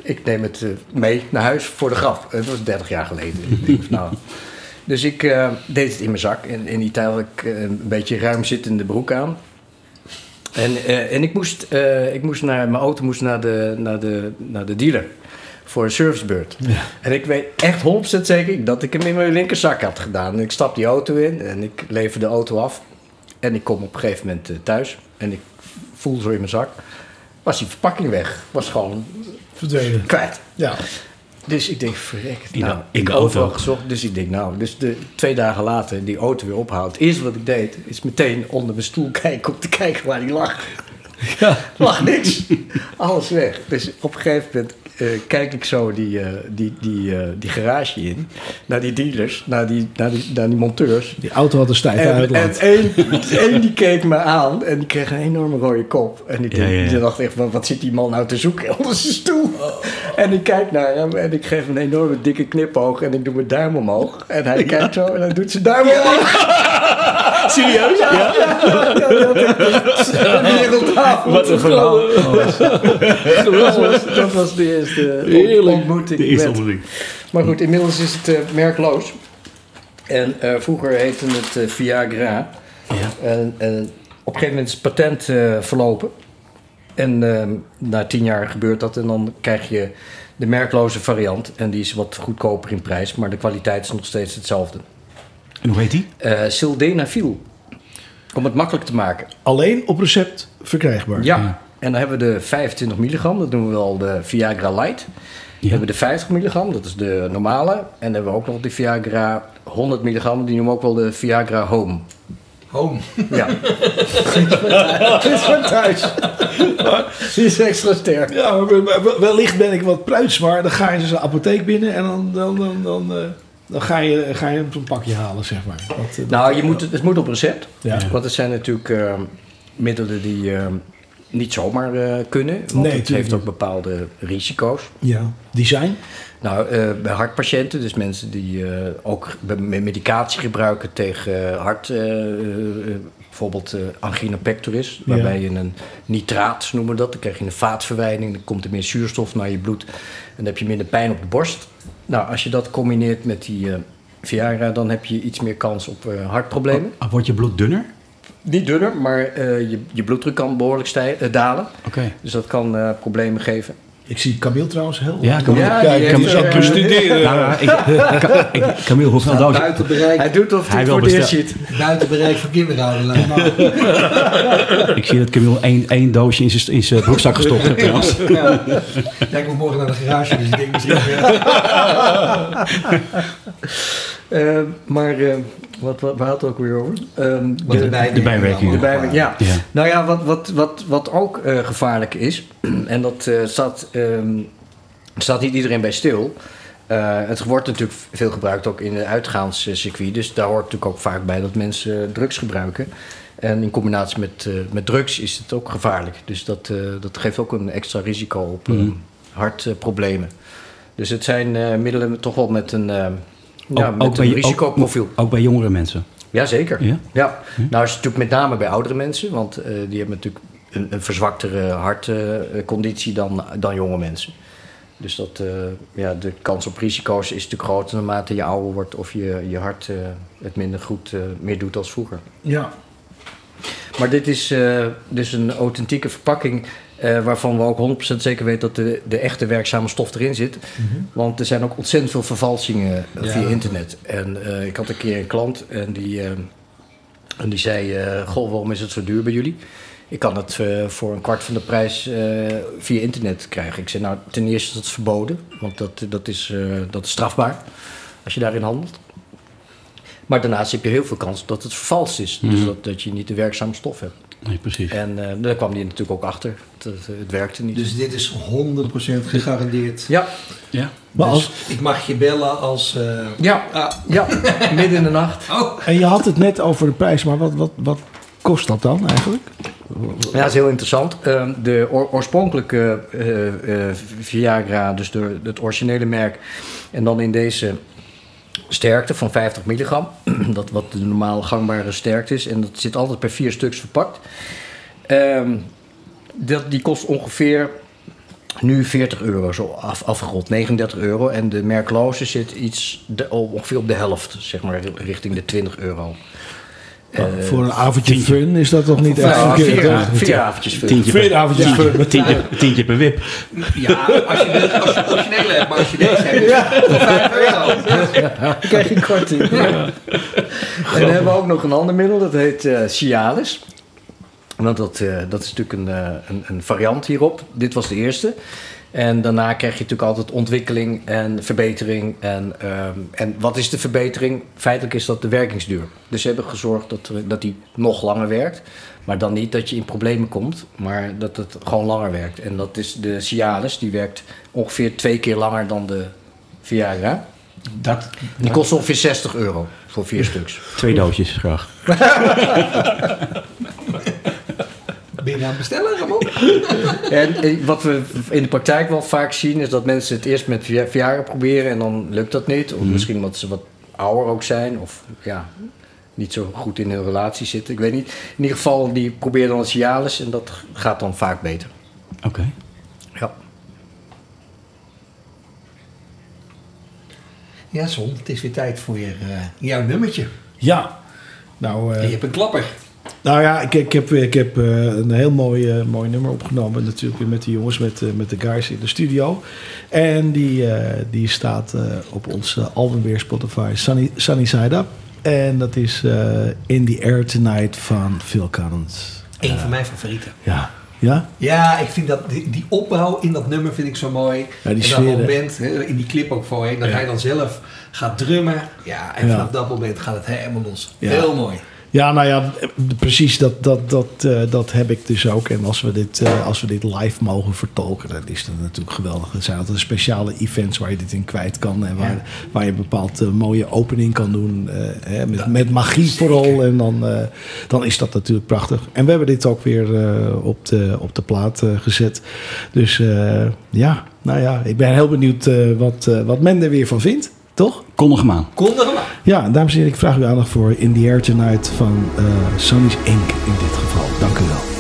ik neem het mee naar huis voor de grap. Het was 30 jaar geleden. Nou, dus ik deed het in mijn zak. En in die tijd had ik een beetje ruim zittende broek aan. En, en ik moest, ik moest naar, mijn auto moest naar de, naar de, naar de dealer voor een servicebeurt. En ik weet echt 100% zeker dat ik hem in mijn linkerzak had gedaan. En ik stap die auto in en ik lever de auto af. En ik kom op een gegeven moment eh, thuis en ik voel zo in mijn zak. Was die verpakking weg. Was gewoon Verdwenen. kwijt. Ja. Dus ik denk, verrek. Nou, in ik auto. gezocht. Dus ik denk, nou, dus de, twee dagen later die auto weer ophoud. Het eerste wat ik deed, is meteen onder mijn stoel kijken om te kijken waar die lag. Ja. lag niks. Alles weg. Dus op een gegeven moment eh, kijk ik zo die, eh, die, die, eh, die garage in. Naar die dealers, naar die, naar die, naar die monteurs. Die auto had een stijve En, en uitlaat. één, één die keek me aan en die kreeg een enorme rode kop. En die, Ja, ja, ja. die dacht echt, wat, wat zit die man nou te zoeken onder zijn stoel? En ik kijk naar hem en ik geef hem een enorme dikke knipoog en ik doe mijn duim omhoog. En hij kijkt zo en hij doet zijn duim omhoog. Serieus? Ja. Wat een verhaal. Dat was, de eerste Heerlijk. ontmoeting. De eerste ontmoeting. Maar goed, inmiddels is het eh, merkloos. En eh, vroeger heette het eh, Viagra. Ja. En, en op een gegeven moment is het patent eh, verlopen. En eh, na tien jaar gebeurt dat. En dan krijg je de merkloze variant. En die is wat goedkoper in prijs. Maar de kwaliteit is nog steeds hetzelfde. En hoe heet die? Eh Sildenafil. Om het makkelijk te maken. Alleen op recept verkrijgbaar. Ja. Ja. En dan hebben we de 25 milligram. Dat noemen we al de Viagra Light. We Ja. hebben de 50 milligram, dat is de normale. En dan hebben we ook nog de Viagra 100 milligram, die noemen we ook wel de Viagra Home. Home. Ja. Dit is voor thuis. Die is extra sterk. Ja, wellicht ben ik wat pruits, maar dan ga je dus de apotheek binnen en dan, dan, dan, dan, eh, dan ga, je, ga je zo'n pakje halen, zeg maar. Dat, eh, dat- Nou, je moet, het het moet op recept. Ja. Want het zijn natuurlijk eh, middelen die eh, niet zomaar eh, kunnen. Want Nee, het heeft ook bepaalde risico's. ja. Design? Nou, eh, bij hartpatiënten, dus mensen die eh, ook medicatie gebruiken tegen bijvoorbeeld eh, angina pectoris, waarbij je een nitraat noemen we dat. Dan krijg je een vaatverwijding, dan komt er meer zuurstof naar je bloed en dan heb je minder pijn op de borst. Nou, als je dat combineert met die eh, Viagra, dan heb je iets meer kans op eh, hartproblemen. Ah, Wordt je bloed dunner? Niet dunner, maar eh, je, je bloeddruk kan behoorlijk eh, dalen. Oké. Dus dat kan problemen geven. Ik zie Camille trouwens heel Ja, Camille. Ja, Kijk, die Camille zat eh, bestuderen. Nou, ja, ik, ik, ik, Camille, hoeveel Staat doosjes? buiten bereik, Hij doet of Hij voor bestel- ziet. buiten bereik van kinderhouden. lijkt me. Ik zie dat Camille één, één doosje in zijn, in zijn broekzak gestopt heeft trouwens. Ja. Ja, ik moet morgen naar de garage, dus ik denk misschien... ja. Eh, maar eh, wat, wat, waar had het ook weer over? Ehm, Wat de- de bijwerking. de bijwerking. De bijwerking, ja. Ja. Nou ja, wat, wat, wat, wat ook eh, gevaarlijk is, en dat eh, staat, ehm, staat niet iedereen bij stil. Eh, het wordt natuurlijk veel gebruikt ook in het uitgaanscircuit. Dus daar hoort natuurlijk ook vaak bij dat mensen drugs gebruiken. En in combinatie met, eh, met drugs is het ook gevaarlijk. Dus dat, eh, dat geeft ook een extra risico op eh, Mhm. hartproblemen. dus het zijn eh, middelen toch wel met een, eh, ja, met bij, een ook- risicoprofiel. Ook, bij jongere mensen. Jazeker. Ja? Ja. Nou is het natuurlijk met name bij oudere mensen, want eh, die hebben natuurlijk een, een verzwaktere hartconditie dan, dan jonge mensen. Dus dat, eh, ja, de kans op risico's is natuurlijk groter naarmate je ouder wordt of je, je hart eh, het minder goed eh, meer doet als vroeger. Ja. Maar dit is eh, dus een authentieke verpakking eh, waarvan we ook 100% zeker weten dat de, de echte werkzame stof erin zit. Want er zijn ook ontzettend veel vervalsingen eh, Ja. via internet. En eh, ik had een keer een klant en die, en die zei: Goh, waarom is het zo duur bij jullie? Ik kan het voor een kwart van de prijs via internet krijgen. Ik zei: Nou, ten eerste is het verboden, want dat, dat, is, dat is strafbaar als je daarin handelt. Maar daarnaast heb je heel veel kans dat het vervalst is. Dus Mhm. dat, dat je niet de werkzame stof hebt. Nee, precies. En eh, daar kwam hij natuurlijk ook achter. Het, het, het werkte niet. Dus dit is 100% gegarandeerd. ja, Ja. Maar Dus als, ik mag je bellen als... eh, ja, ah, ja, midden in de nacht. oh, en je had het net over de prijs, maar wat, wat, wat kost dat dan eigenlijk? Ja, dat is heel interessant. Ehm, de oor- oorspronkelijke eh, eh, Viagra, dus de, het originele merk, en dan in deze sterkte van 50 milligram, dat wat de normaal gangbare sterkte is, en dat zit altijd per vier stuks verpakt. Ehm, dat, die kost ongeveer nu 40 euro, zo af, afgerond, 39 euro. En de merkloze zit iets de, ongeveer op de helft, zeg maar, richting de 20 euro. Eh, Voor een avondje tientje. fun is dat toch niet echt verkeerd? vier, hè? vier avondjes veel. Tientje Vier per, avondjes fun. tientje, tientje per wip. ja, als je, als je hebt, maar als je deze hebt, is het voor 5 euro. krijg je korting. En dan hebben we ook nog een ander middel, dat heet eh Cialis. Want dat, eh, dat is natuurlijk een, eh, een, een variant hierop. Dit was de eerste. En daarna krijg je natuurlijk altijd ontwikkeling en verbetering. En, ehm, en wat is de verbetering? Feitelijk is dat de werkingsduur. Dus ze hebben gezorgd dat, er- dat die nog langer werkt. Maar dan niet dat je in problemen komt, maar dat het gewoon langer werkt. En dat is de Cialis, die werkt ongeveer twee keer langer dan de Viagra. Dat, Die kost ongeveer 60 euro voor vier stuks. twee doosjes graag. Ben je aan het bestellen, Ramon? En eh, wat we in de praktijk wel vaak zien, is dat mensen het eerst met Viagra proberen en dan lukt dat niet. Of misschien omdat ze wat ouder ook zijn, of ja, niet zo goed in hun relatie zitten. Ik weet niet. In ieder geval, die proberen dan het Cialis en dat gaat dan vaak beter. Oké. Ja. Ja, Son, het is weer tijd voor je, eh, jouw nummertje. Ja. Nou, eh, je hebt een klapper. Nou ja, ik, ik heb, ik heb eh, een heel mooi, eh, mooi nummer opgenomen. Natuurlijk weer met de jongens, met, eh, met de guys in de studio. En die, die staat op ons album weer Spotify, Sunny, Sunny Side Up. En dat is In the Air Tonight van Phil Collins. Een van mijn favorieten. Ja. Ja? Ja, ik vind dat die, die opbouw in dat nummer vind ik zo mooi. Ja, die en dat sfeer, moment, hè, in die clip ook voorheen, dat hij dan zelf gaat drummen. Ja, en Ja. vanaf dat moment gaat het helemaal los. Heel mooi. Ja, nou ja, precies dat, dat, dat, eh, dat heb ik dus ook. En als we, dit, eh, als we dit live mogen vertolken, dan is dat natuurlijk geweldig. Er zijn altijd speciale events waar je dit in kwijt kan. En waar, Ja. waar je een bepaald eh, mooie opening kan doen. hè, met, met magie vooral. En dan, dan is dat natuurlijk prachtig. En we hebben dit ook weer op, de, op de plaat gezet. Dus ja, nou ja, ik ben heel benieuwd wat, wat men er weer van vindt. Toch? Kondig hem. Kondig. Ja, dames en heren, ik vraag u aandacht voor In the Air Tonight van eh, uh, Sonny's Inc. in dit geval. Dank u wel.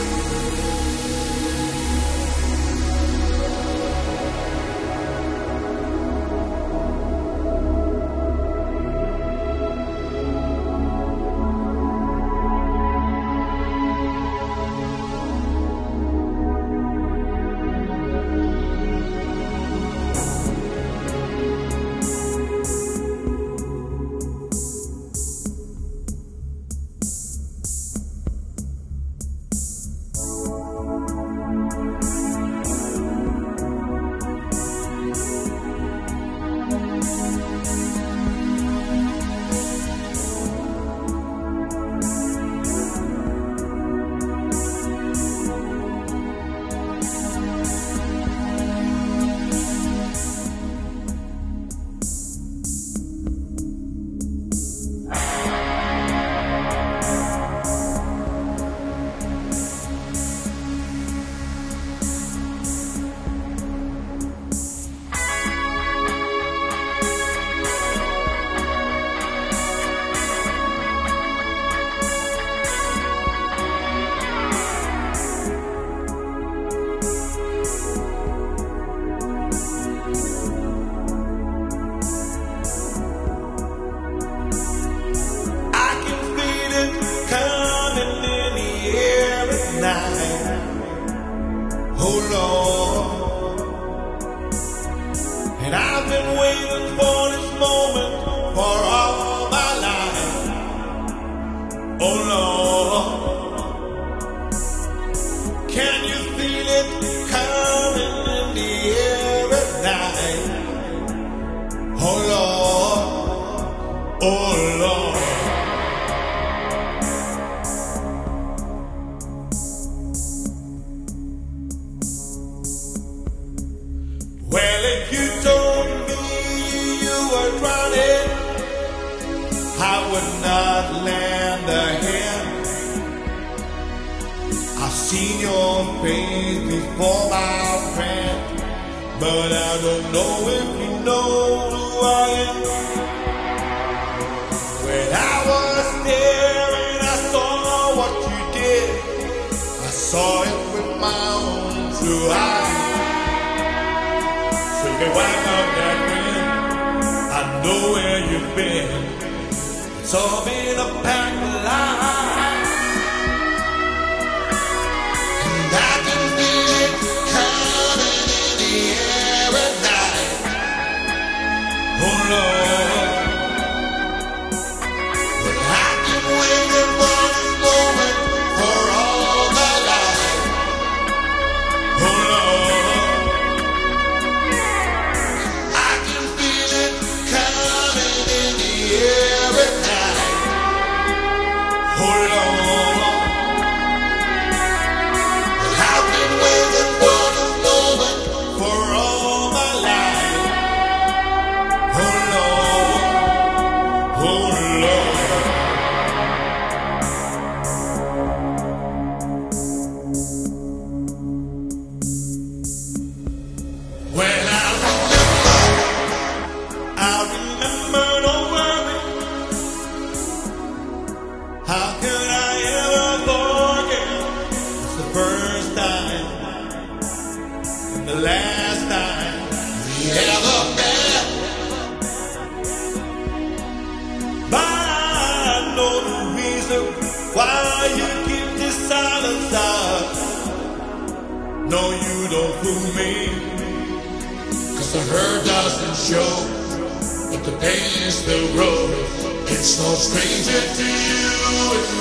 you and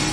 me.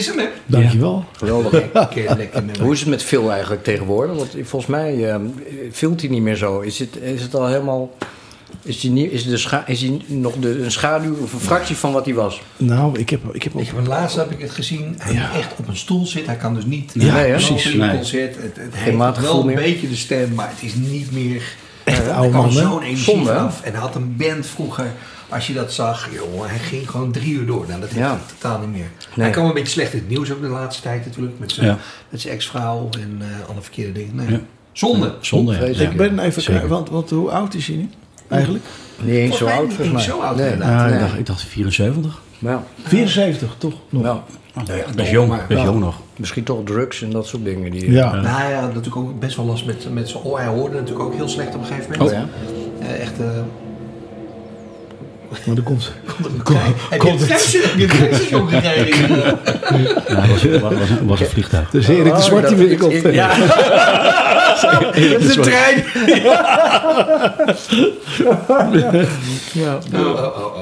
Is hem, hè? Dankjewel. Geweldig. Een lekker. Hoe is het met Phil eigenlijk tegenwoordig? Want volgens mij filmt hij niet meer zo. Is het, is het al helemaal... Is hij, niet, is, de scha- is hij nog de, een schaduw of een fractie van wat hij was? Nou, ik heb, ik heb ook... Ik heb laatst heb ik het gezien. Hij Ja. echt op een stoel zit. Hij kan dus niet. Ja, Nee, precies. in een Nee. concert. Het, het Geen heeft wel een meer. beetje de stem, maar het is niet meer. Echt oude kwam man, hè? zo'n energie vanaf. En hij had een band vroeger. Als je dat zag, jongen, hij ging gewoon drie uur door. Nou, dat heeft Ja. hij totaal niet meer. Nee. Hij kwam een beetje slecht in het nieuws ook de laatste tijd natuurlijk. Met zijn, Ja. met zijn ex-vrouw en eh, alle verkeerde dingen. Nee. Ja. Zonde. Zonde, ja. Ik ben even Zeker. want, want hoe oud is hij nu? Eigenlijk? Niet eens zo oud, volgens mij. zo oud, nee. inderdaad. Ja, Nee. ik, dacht, ik dacht 74. Ja. 74, toch? Nog. Ja. Oh, ja, best toch, jong, maar- best ja. jong nog. Misschien toch drugs en dat soort dingen. Die, Ja. Nou, hij had natuurlijk ook best wel last met, met zijn oor. Hij hoorde natuurlijk ook heel slecht op een gegeven moment. Oh ja? Eh, echt... eh, Maar er komt... komt er een trein. Heb je komt heb je een gereden? Ja, was, was, was, een- vliegtuig. Dus Erik de Oh, Zwart die dat- weer komt. Ja. Het is een trein. ja. Oh, oh, oh,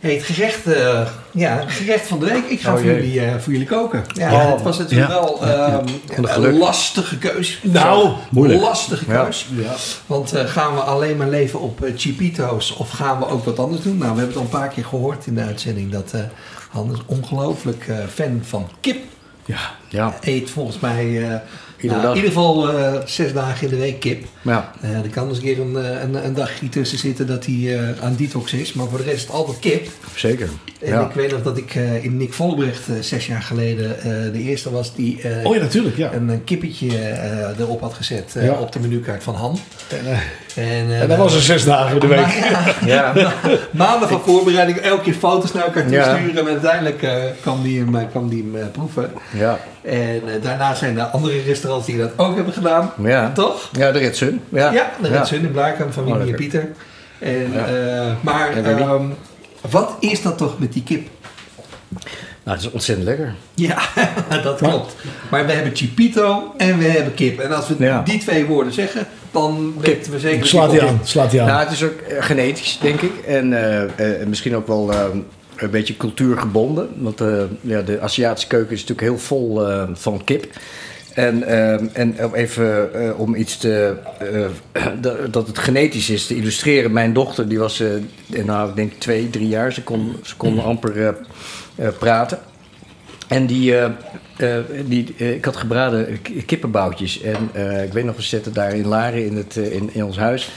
het gerecht, eh, ja, gerecht van de week. Ik ga Oh, voor, jullie, eh, voor jullie koken. Ja, Oh, het was natuurlijk ja. wel ehm, een lastige keus. Nou, moeilijk. Lastige Ja. keus. Want eh, gaan we alleen maar leven op Chipito's of gaan we ook wat anders doen? Nou, we hebben het al een paar keer gehoord in de uitzending dat Han is ongelooflijk fan van kip. Ja. Ja. Eet volgens mij Iedere nou, in ieder geval eh, zes dagen in de week kip. Ja. Eh, er kan eens een keer een, eh, een, een dagje tussen zitten dat hij eh, aan detox is. Maar voor de rest is het altijd kip. Zeker. En Ja. ik weet nog dat ik eh, in Nick Vollebrecht eh, zes jaar geleden eh, de eerste was die eh, Oh ja, natuurlijk, ja. een, een kippetje eh, erop had gezet eh, Ja. op de menukaart van Han. En, eh, En, en dat was er zes dagen in de week. Ma- ja, Ja. maanden van voorbereiding, elke keer foto's naar elkaar toe Ja. sturen. En uiteindelijk eh, kwam die hem, kwam die hem eh, proeven. Ja. En daarna zijn er andere restaurants die dat ook hebben gedaan. Ja. Toch? Ja, de Ritsun. Ja. Ja, de Red Sun in Blaakem van Oh, Winnie en. Pieter. En, Ja. eh, maar ehm, wat is dat toch met die kip? Nou, het is ontzettend lekker. Ja, dat klopt. Maar we hebben chipito en we hebben kip. En als we Ja. die twee woorden zeggen, dan weten we zeker... Slaat die aan, slaat hij aan. Nou, het is ook eh, genetisch, denk ik. En eh, eh, misschien ook wel eh, een beetje cultuurgebonden. Want eh, ja, de Aziatische keuken is natuurlijk heel vol eh, van kip. En, eh, en om even eh, om iets te, eh, dat- het genetisch is te illustreren. Mijn dochter, die was, eh, nou, ik denk twee, drie jaar. Ze kon, ze kon amper eh, eh, praten. En die, eh, eh, die, eh, ik had gebraden kippenboutjes. En eh, ik weet nog, we zitten daar in Laren in, het, eh, in, in ons huis.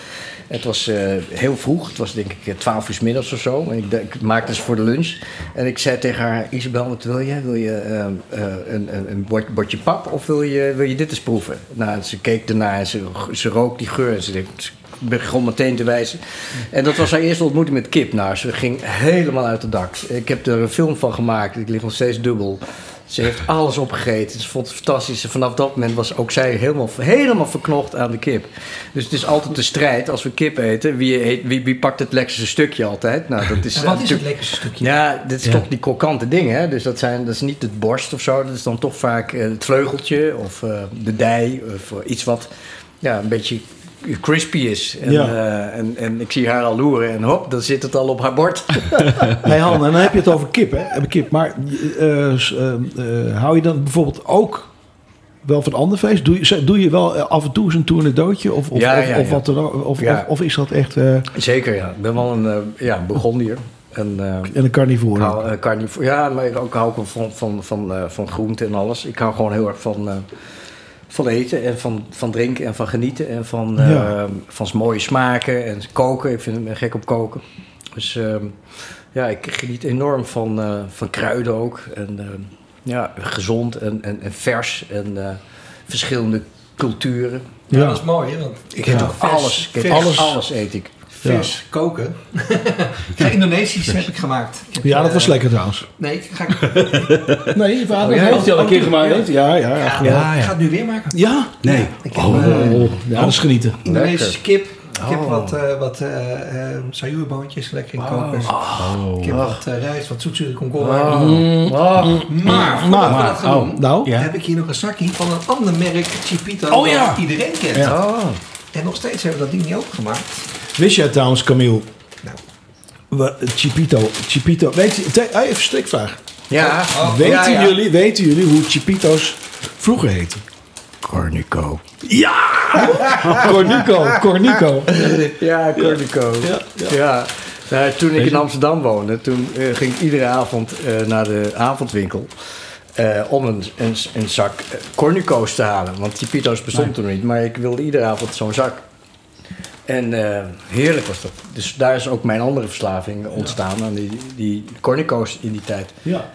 Het was eh, heel vroeg. Het was denk ik eh, 12 uur middags of zo. En ik, de- maakte ze voor de lunch. En ik zei tegen haar, Isabel, wat wil je? Wil je eh, een, een, een bord- bordje pap of wil je, wil je dit eens proeven? Nou, ze keek ernaar en ze, ze rook die geur. En ze begon meteen te wijzen. En dat was haar eerste ontmoeting met kip. Nou, ze ging helemaal uit het dak. Ik heb er een film van gemaakt. Ik lig nog steeds dubbel. Ze heeft alles opgegeten. Ze vond het fantastisch. En vanaf dat moment was ook zij helemaal, helemaal verknocht aan de kip. Dus het is altijd de strijd als we kip eten. Wie, eet- wie, wie pakt het lekkerste stukje altijd? Nou, dat is, En wat is het lekkerste stukje? ja, dit is Ja. toch die krokante dingen. Hè? Dus dat, zijn, dat is niet het borst of zo. Dat is dan toch vaak eh, het vleugeltje of eh, de dij. Of eh, iets wat ja, een beetje crispy is. En, Ja. eh, en, en ik zie haar al loeren en hop, dan zit het al op haar bord. Hey Han, en dan heb je het over kip, hè? Kip. Maar eh, eh, hou je dan bijvoorbeeld ook wel van ander vlees? Doe je, doe je wel af en toe eens een tournedootje? Of, of, Ja, ja, of wat? Of, Ja. of, is dat echt Zeker, ja. Ik ben wel een uh, ja, Burgondier. En, eh, een carnivore? hou, eh, carnivo- ja, maar ik ook hou ook van, van, van, eh, van groente en alles. Ik hou gewoon heel erg van, van eten en van, van drinken en van genieten. En van, eh, Ja. van mooie smaken en koken. Ik vind, ik ben gek op koken. Dus ehm, ja, ik geniet enorm van, eh, van kruiden ook. En ehm, ja, gezond en, en, en vers en eh, verschillende culturen. Ja, Ja. dat is mooi, hè? Want Ik heb eet vers- alles. Ik eet vers- alles. alles eet ik. Vers koken. ja, Indonesisch heb ik gemaakt. Ik heb, Ja, dat was eh, lekker trouwens. Nee, ik ga, Nee, je vader Oh, ja, heeft al een keer gemaakt. Ja, ja, ja. ja, Ja, ik ga het nu weer maken. ja. Nee. Ik heb Oh, ja, dat is genieten. Indonesische kip. Ik heb Oh. wat, eh wat eh eh sayurboontjes lekker in kokers. Ik heb wat eh, rijst, wat zoetzure komkommer. Oh. Maar, Maar- oh. doen, Nou, Ja. heb ik hier nog een zakje van een ander merk, Chipito, Oh, ja. dat iedereen kent. Ja. Oh. En nog steeds hebben we dat ding niet opengemaakt. Wist jij trouwens, Camille, Nou, Chipito, Chipito. Weet je, te- even een strikvraag. Ja, weten, ja, ja. Jullie, weten jullie hoe Chipito's vroeger heten? Cornico. Ja! Cornico, Cornico. Ja, Cornico. Ja. Nou, toen ik in Amsterdam woonde, toen eh, ging ik iedere avond eh, naar de avondwinkel. eh, om een, een, een zak Cornico's te halen. Want die Pito's bestond toen niet. Maar ik wilde iedere avond zo'n zak. En eh, heerlijk was dat. Dus daar is ook mijn andere verslaving ontstaan. Aan die, die Cornico's in die tijd. Ja.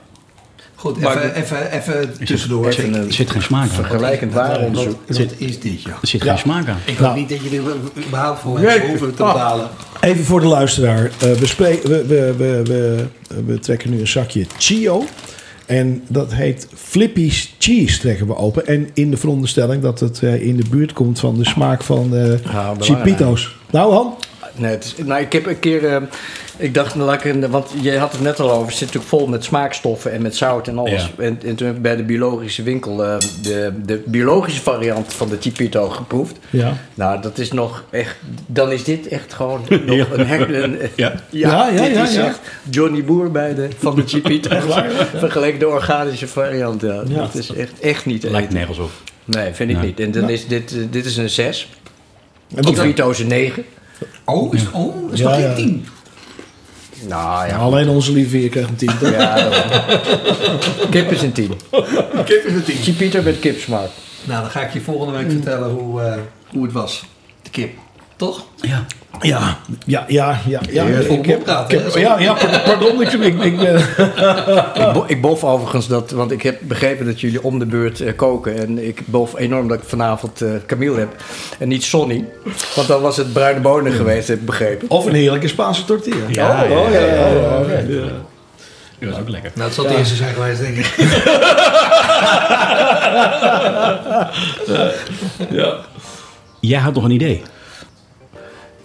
Goed, even, even, even tussendoor. Er zit geen smaak aan. vergelijkend waaronderzoek. Wat, wat is dit, ja? Er zit Ja. geen smaak aan. Ik Nou. hoop niet dat je er überhaupt voor Nee. hoeven te betalen. Even voor de luisteraar. Eh, we, spre- we, we, we, we, we trekken nu een zakje Chio. En dat heet Flippy's Cheese trekken we open. En in de veronderstelling dat het eh, in de buurt komt van de smaak van eh belangrijk. Chipito's. Nou Han, Nee, het is- nou, ik heb een keer. eh, ik dacht, nou, laat ik want je had het net al over. Het zit natuurlijk vol met smaakstoffen en met zout en alles. Ja. En, en toen heb ik bij de biologische winkel eh, de, de biologische variant van de Chipito geproefd. Ja. Nou, dat is nog echt. Dan is dit echt gewoon nog een een, Ja. Ja, ja, dit is echt Johnny Boer bij de, van de Chipito. Vergeleken de organische variant. Ja. Dat is echt, echt niet Lijkt nergens op. Nee, vind ik Nee. niet. En dan is dit, eh, dit is een 6. En Chipito is een 9. Oh, is, oh, is Ja, nog geen ja. tien. Nou ja. Alleen onze lieve heer krijgt een tien. Ja, dat- kip is een 10. Kip is een tien. Chipito met kipsmaak. Nou, dan ga ik je volgende week vertellen hoe, eh, hoe het was. De kip. Toch? Ja. Ja, ja, ja, ja. ja. Ik heb- praten, ik heb- hè? ja, ja, pardon, ik, ik, ik ben... Ik, bo- ik bof overigens dat, want ik heb begrepen dat jullie om de beurt eh, koken. En ik bof enorm dat ik vanavond eh Camille heb. En niet Sonny. Want dan was het bruine bonen geweest, heb ik begrepen. Of een heerlijke Spaanse tortilla. Ja, oh, ja, ja, ja, ja, oké. Dat was ook lekker. Nou, het zal het eerste zijn geweest, denk ik. Jij had nog een idee.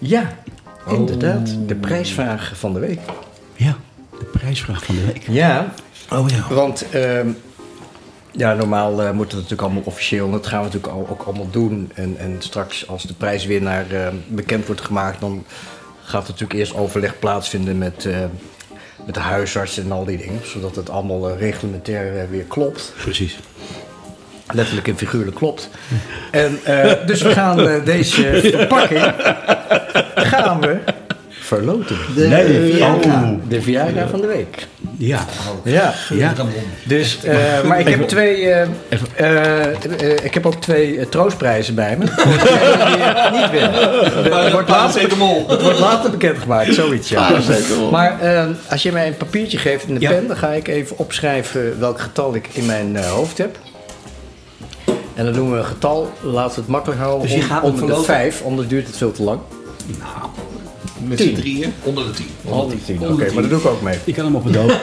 Ja, inderdaad. De prijsvraag van de week. Ja. De prijsvraag van de week. Ja, Oh ja. want ehm, ja, normaal eh, moet het natuurlijk allemaal officieel. En dat gaan we natuurlijk al- ook allemaal doen. En, en straks als de prijswinnaar eh, bekend wordt gemaakt... dan gaat er natuurlijk eerst overleg plaatsvinden met, eh, met de huisarts en al die dingen. Zodat het allemaal eh, reglementair weer klopt. Precies. Letterlijk en figuurlijk klopt. En, eh, dus we gaan eh, deze verpakking gaan we verloten. De Nee, Viagra. oh. De Viagra van de week. Ja. Ja. Ja. Dus, eh, maar ik heb twee, eh, eh, eh, ik heb ook twee troostprijzen bij me. Voor die niet winnen. Het wordt later, het wordt later bekendgemaakt, zoiets ja. Maar als je mij een papiertje geeft en een Ja. pen, dan ga ik even opschrijven welk getal ik in mijn eh, hoofd heb. En dan doen we een getal, laten we het makkelijk houden. Dus je gaat om hem de verloten? vijf, anders duurt het veel te lang. Met Tien. z'n drieën. Onder de tien. Onder de tien. Oké, maar dat doe ik ook mee. Je kan hem op het doosje.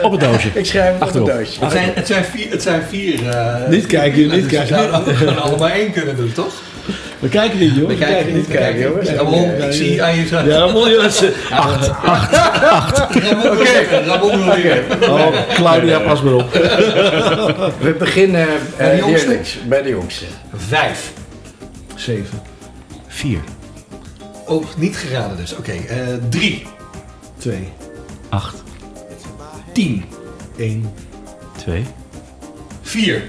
op het doosje. Ik schrijf hem op Achterop. een doosje. Het zijn, het zijn vier. Het zijn vier eh, Niet kijken, niet dus kijken. We zouden ook gewoon allemaal één kunnen doen, toch? We kijken niet, joh. We kijken niet, kijken, jongens. Ramon, Oké. ik zie aan je zo. Ja, dan moet je dat ze... Ramon wil zeggen, Ramon wil zeggen. Oh, Claudia, pas maar op. We beginnen eh, Bij de jongste? eerlijks, bij de jongste. Vijf. Zeven. Vier. Oh, niet geraden dus. Oké, eh, drie. Twee. Acht. Tien. Één. Twee. Vier.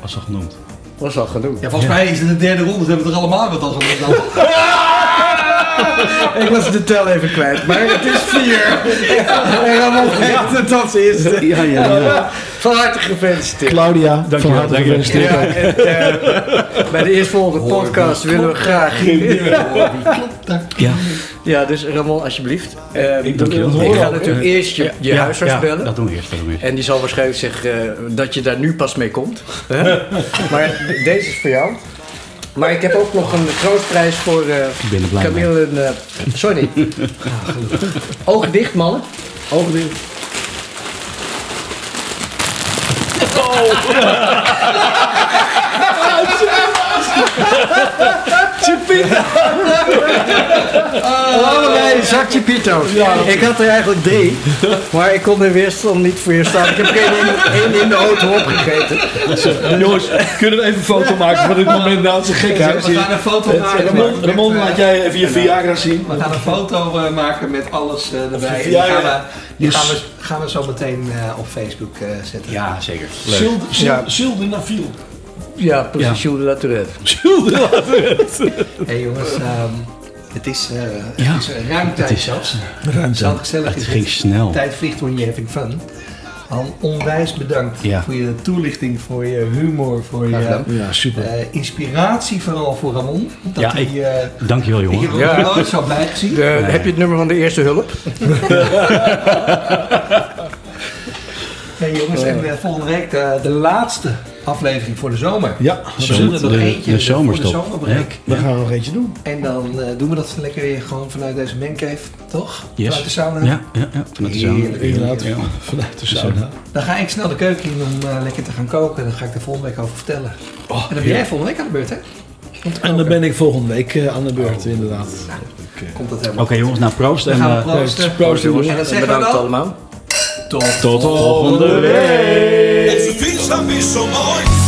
Was al genoemd. Was al genoeg. Ja, volgens mij is het de derde ronde. Ze hebben toch allemaal wat al gedaan? Ik was de tel even kwijt, maar het is vier. En Ramon heeft het als eerste. Ja, ja, ja. Van harte gefeliciteerd. Claudia, van Dankjewel, harte gefeliciteerd. Ja, en, eh, bij de eerstvolgende podcast willen we graag... Ja. Ja, dus Ramon, alsjeblieft. Eh, Ik dank wel. Ik ga natuurlijk eerst je, je Ja, huisarts ja, bellen. Dat doen we eerst. Dat doen we eerst. En die zal waarschijnlijk zeggen eh, dat je daar nu pas mee komt. Maar deze is voor jou. Maar ik heb ook nog een troostprijs voor blij Camille en... eh, sorry. Ogen dicht, mannen. Ogen dicht. zakje pita. Allebei een zakje pito's. Ik had er eigenlijk drie, maar ik kon er weerstand niet voor je staan. Ik heb er één in, de auto opgegeten. Jongens, kunnen we even een foto maken van dit moment dat ze gek Ja, is? we gaan een foto maken. Ramon, met- Ramon, laat eh, jij even je Viagra zien. We gaan een foto eh, maken met alles eh, erbij. Die Ja, gaan, we, die gaan, we, gaan we zo meteen eh, op Facebook eh, zetten. Ja, zeker. Zilde, Ja. precies. Jules de La Tourette. Zilde hey, jongens, ehm, het is, eh Ja, het is eh, ruim tijd is- zelfs. Zo gezellig Het is ging snel. Tijd vliegt when you're having fun. Al onwijs bedankt Ja. voor je toelichting, voor je humor, voor je gedaan. Ja, super. eh, inspiratie vooral voor Ramon. Dat Ja, hij, ik- eh, Dankjewel, ik jongen. heb hem Ja. nooit zo blij gezien. De- Heb je het nummer van de eerste hulp? Hey jongens, en volgende week de, de laatste aflevering voor de zomer. Ja, We zullen er nog eentje de voor zomerstop. de zomerbreak. we gaan er nog eentje doen. En dan eh, doen we dat lekker weer gewoon vanuit deze mancave, toch? Yes. Vanuit de sauna. Ja, ja, ja. Vanuit de sauna. Heerlijk. Inderdaad, Ja. vanuit de sauna. Dan ga ik snel de keuken in om eh, lekker te gaan koken. Dan ga ik er volgende week over vertellen. en dan ben jij volgende week aan de beurt, hè? En dan ben ik volgende week eh, aan de beurt, inderdaad. Komt dat helemaal Oké jongens, nou proost. Dan En gaan we eh, proosten. proost, jongens. En dan zeggen we Bedankt dan... allemaal. Tot, tot volgende week. Onze vriendschap is zo mooi.